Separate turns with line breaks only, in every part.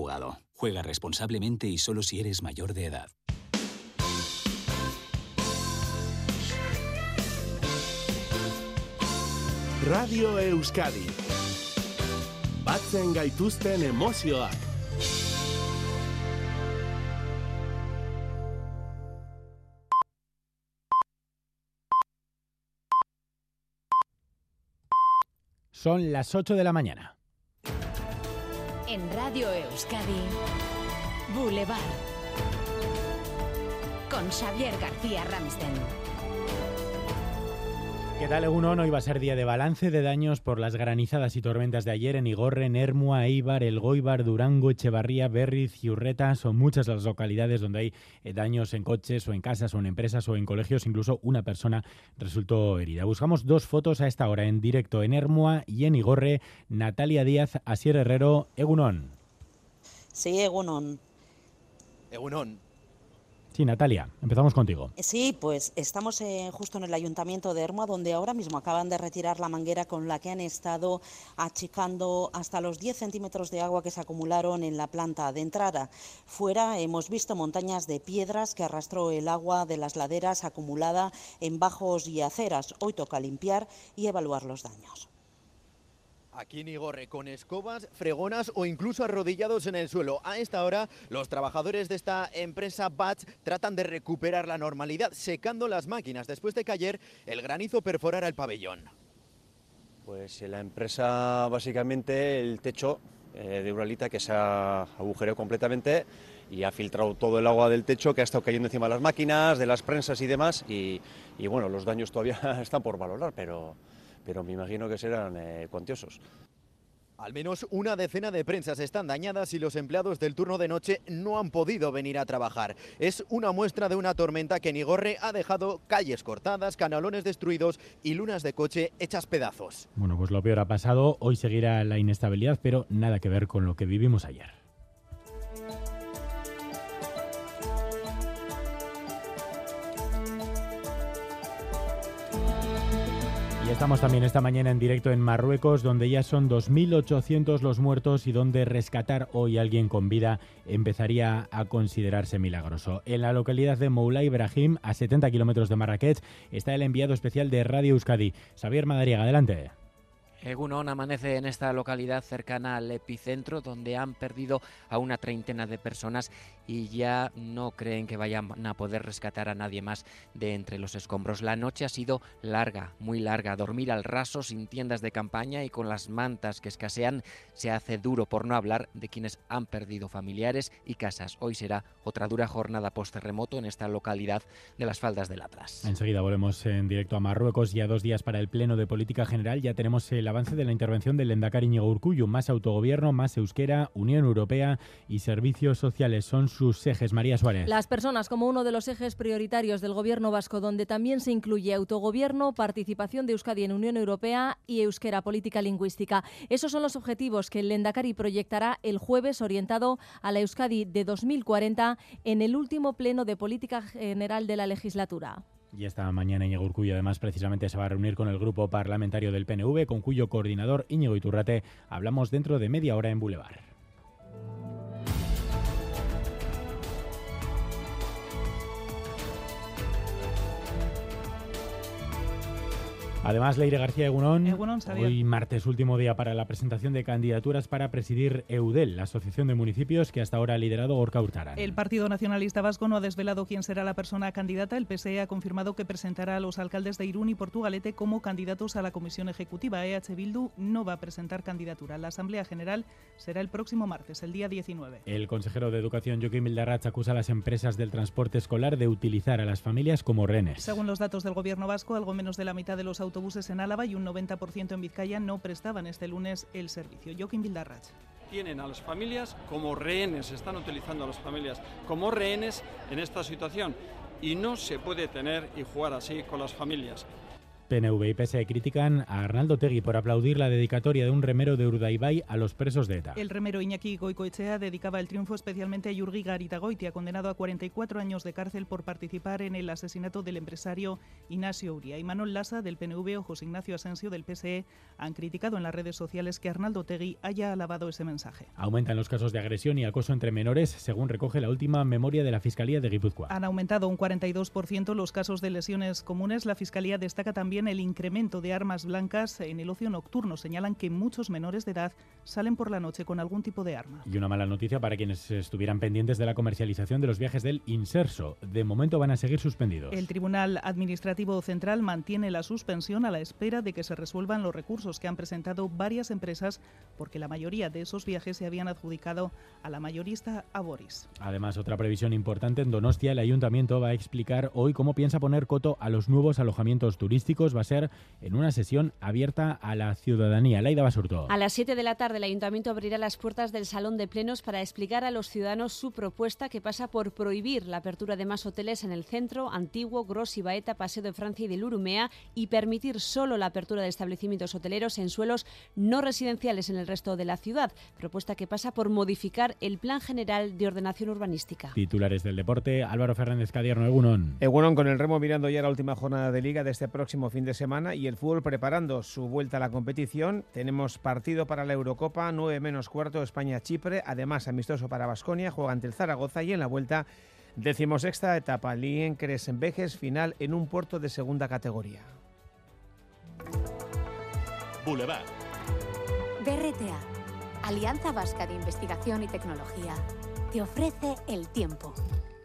jugado. Juega responsablemente y solo si eres mayor de edad.
Radio Euskadi. Batzen gaituzten emozioak.
Son las 8 de la mañana.
En Radio Euskadi, Boulevard. Con Xavier García Ramsten.
¿Qué tal, Egunon? Hoy va a ser día de balance de daños por las granizadas y tormentas de ayer en Igorre, Nermua, Eibar, El Goibar, Durango, Echevarría, Berriz y Urreta. Son muchas las localidades donde hay eh, daños en coches o en casas o en empresas o en colegios. Incluso una persona resultó herida. Buscamos dos fotos a esta hora en directo en Ermua y en Igorre. Natalia Díaz, Asier Herrero, Egunon.
Sí, Egunon.
Egunon.
Sí, Natalia, empezamos contigo.
Sí, pues estamos eh, justo en el ayuntamiento de Ermua, donde ahora mismo acaban de retirar la manguera con la que han estado achicando hasta los 10 centímetros de agua que se acumularon en la planta de entrada. Fuera hemos visto montañas de piedras que arrastró el agua de las laderas acumulada en bajos y aceras. Hoy toca limpiar y evaluar los daños.
Aquí en Igorre, con escobas, fregonas o incluso arrodillados en el suelo. A esta hora, los trabajadores de esta empresa BATS tratan de recuperar la normalidad, secando las máquinas después de que ayer el granizo perforara el pabellón.
Pues la empresa, básicamente, el techo eh, de Uralita que se ha agujereado completamente y ha filtrado todo el agua del techo que ha estado cayendo encima de las máquinas, de las prensas y demás. Y bueno, los daños todavía están por valorar, pero pero me imagino que serán eh, cuantiosos.
Al menos una decena de prensas están dañadas y los empleados del turno de noche no han podido venir a trabajar. Es una muestra de una tormenta que en Igorre ha dejado calles cortadas, canalones destruidos y lunas de coche hechas pedazos.
Bueno, pues lo peor ha pasado. Hoy seguirá la inestabilidad, pero nada que ver con lo que vivimos ayer. Estamos también esta mañana en directo en Marruecos, donde ya son 2.800 los muertos y donde rescatar hoy a alguien con vida empezaría a considerarse milagroso. En la localidad de Moulay Ibrahim, a 70 kilómetros de Marrakech, está el enviado especial de Radio Euskadi, Xavier Madariaga. Adelante.
Egunon amanece en esta localidad cercana al epicentro donde han perdido a una treintena de personas y ya no creen que vayan a poder rescatar a nadie más de entre los escombros. La noche ha sido larga, muy larga. Dormir al raso sin tiendas de campaña y con las mantas que escasean se hace duro por no hablar de quienes han perdido familiares y casas. Hoy será otra dura jornada post-terremoto en esta localidad de las faldas del Atlas.
Enseguida volvemos en directo a Marruecos y a dos días para el Pleno de Política General ya tenemos el avance de la intervención del Endacari Íñigo. Más autogobierno, más euskera, Unión Europea y servicios sociales son sus ejes. María Suárez.
Las personas como uno de los ejes prioritarios del gobierno vasco, donde también se incluye autogobierno, participación de Euskadi en Unión Europea y euskera política lingüística. Esos son los objetivos que el Endacari proyectará el jueves orientado a la Euskadi de 2040 en el último pleno de política general de la legislatura.
Y esta mañana Íñigo Urcullu además precisamente se va a reunir con el grupo parlamentario del PNV, con cuyo coordinador Íñigo Iturrate hablamos dentro de media hora en Boulevard. Además, Leire García Egunón, hoy martes, último día para la presentación de candidaturas para presidir EUDEL, la asociación de municipios que hasta ahora ha liderado Gorka Hurtara.
El Partido Nacionalista Vasco no ha desvelado quién será la persona candidata. El PSE ha confirmado que presentará a los alcaldes de Irún y Portugalete como candidatos a la comisión ejecutiva. EH Bildu no va a presentar candidatura. La Asamblea General será el próximo martes, el día 19.
El consejero de Educación, Joaquín Vildarrach, acusa a las empresas del transporte escolar de utilizar a las familias como rehenes.
Según los datos del Gobierno vasco, algo menos de la mitad de los autobuses en Álava y un 90% en Vizcaya no prestaban este lunes el servicio. Joaquín Vildarrach.
tienen a las familias como rehenes, están utilizando a las familias como rehenes en esta situación y no se puede tener y jugar así con las familias.
PNV y PSE critican a Arnaldo Tegui por aplaudir la dedicatoria de un remero de Urdaibai a los presos de ETA.
El remero Iñaki Goicoechea dedicaba el triunfo especialmente a Yurgi Garitagoitia, condenado a 44 años de cárcel por participar en el asesinato del empresario Ignacio Uria. Y Manuel Lasa, del PNV, o José Ignacio Asensio, del PSE, han criticado en las redes sociales que Arnaldo Tegui haya alabado ese mensaje.
Aumentan los casos de agresión y acoso entre menores, según recoge la última memoria de la Fiscalía de Guipúzcoa.
Han aumentado un 42% los casos de lesiones comunes. La Fiscalía destaca también el incremento de armas blancas en el ocio nocturno. Señalan que muchos menores de edad salen por la noche con algún tipo de arma.
Y una mala noticia para quienes estuvieran pendientes de la comercialización de los viajes del Inserso. De momento van a seguir suspendidos.
El Tribunal Administrativo Central mantiene la suspensión a la espera de que se resuelvan los recursos que han presentado varias empresas porque la mayoría de esos viajes se habían adjudicado a la mayorista Aboris.
Además, otra previsión importante en Donostia, el ayuntamiento va a explicar hoy cómo piensa poner coto a los nuevos alojamientos turísticos. Va a ser en una sesión abierta a la ciudadanía. Laida Basurto.
A las 7 de la tarde el Ayuntamiento abrirá las puertas del Salón de Plenos para explicar a los ciudadanos su propuesta que pasa por prohibir la apertura de más hoteles en el centro, Antiguo, Gros y Baeta, Paseo de Francia y de Lurumea y permitir solo la apertura de establecimientos hoteleros en suelos no residenciales en el resto de la ciudad. Propuesta que pasa por modificar el Plan General de Ordenación Urbanística.
Titulares del deporte, Álvaro Fernández Cadierno, Egunon.
Egunon con el remo mirando ya la última jornada de liga de este próximo fin de semana y el fútbol preparando su vuelta a la competición. Tenemos partido para la Eurocopa, 9 menos cuarto, España-Chipre, además amistoso para Basconia, juega ante el Zaragoza y en la vuelta decimosexta etapa, Lien Vejes, final en un puerto de segunda categoría.
Boulevard.
BRTA, Alianza Vasca de Investigación y Tecnología, te ofrece el tiempo.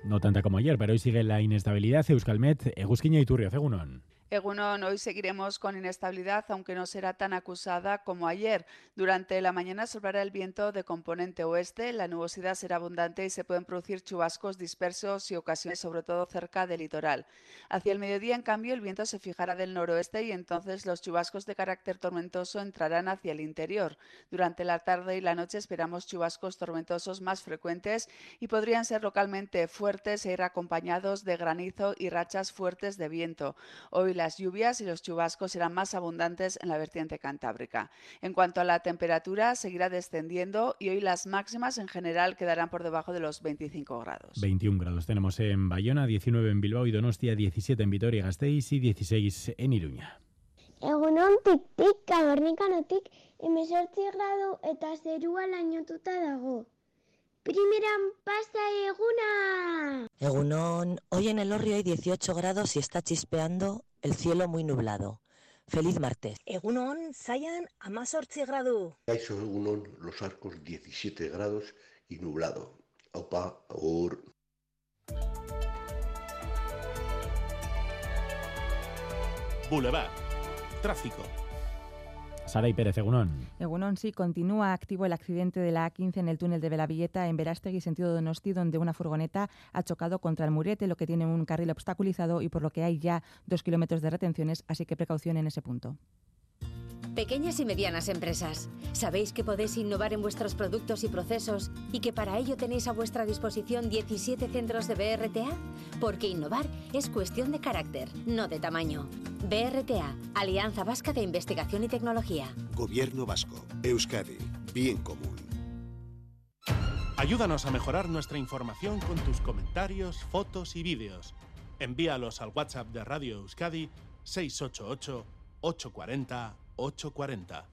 No tanta como ayer, pero hoy sigue la inestabilidad. Euskalmet, Egusquiña y Turrio, Cegunón.
Egunon, hoy seguiremos con inestabilidad, aunque no será tan acusada como ayer. Durante la mañana soplará el viento de componente oeste, la nubosidad será abundante y se pueden producir chubascos dispersos y ocasiones, sobre todo cerca del litoral. Hacia el mediodía, en cambio, el viento se fijará del noroeste y entonces los chubascos de carácter tormentoso entrarán hacia el interior. Durante la tarde y la noche esperamos chubascos tormentosos más frecuentes y podrían ser localmente fuertes e ir acompañados de granizo y rachas fuertes de viento. Hoy las lluvias y los chubascos serán más abundantes en la vertiente cantábrica. En cuanto a la temperatura, seguirá descendiendo y hoy las máximas en general quedarán por debajo de los 25 grados.
21 grados tenemos en Bayona, 19 en Bilbao y Donostia, 17 en Vitoria-Gasteiz y 16 en Iruña.
Egunon tik cabernicanotik, emesortzi gradu eta zerua lainotuta dago. Primeran pasa eguna.
Egunon, hoy en el Orrio hay 18 grados y está chispeando el cielo muy nublado. Feliz martes.
Egunon, Sayan a más gradu.
Egunon, los arcos 17 grados y nublado. Opa, agur.
Boulevard. Tráfico.
Sara y Pérez, Egunón.
Egunón, sí, continúa activo el accidente de la A15 en el túnel de Belavilleta en Verástegui, sentido Donosti, donde una furgoneta ha chocado contra el murete, lo que tiene un carril obstaculizado y por lo que hay ya dos kilómetros de retenciones, así que precaución en ese punto.
Pequeñas y medianas empresas, ¿sabéis que podéis innovar en vuestros productos y procesos y que para ello tenéis a vuestra disposición 17 centros de BRTA? Porque innovar es cuestión de carácter, no de tamaño. BRTA, Alianza Vasca de Investigación y Tecnología.
Gobierno Vasco, Euskadi, bien común.
Ayúdanos a mejorar nuestra información con tus comentarios, fotos y vídeos. Envíalos al WhatsApp de Radio Euskadi 688 840 840.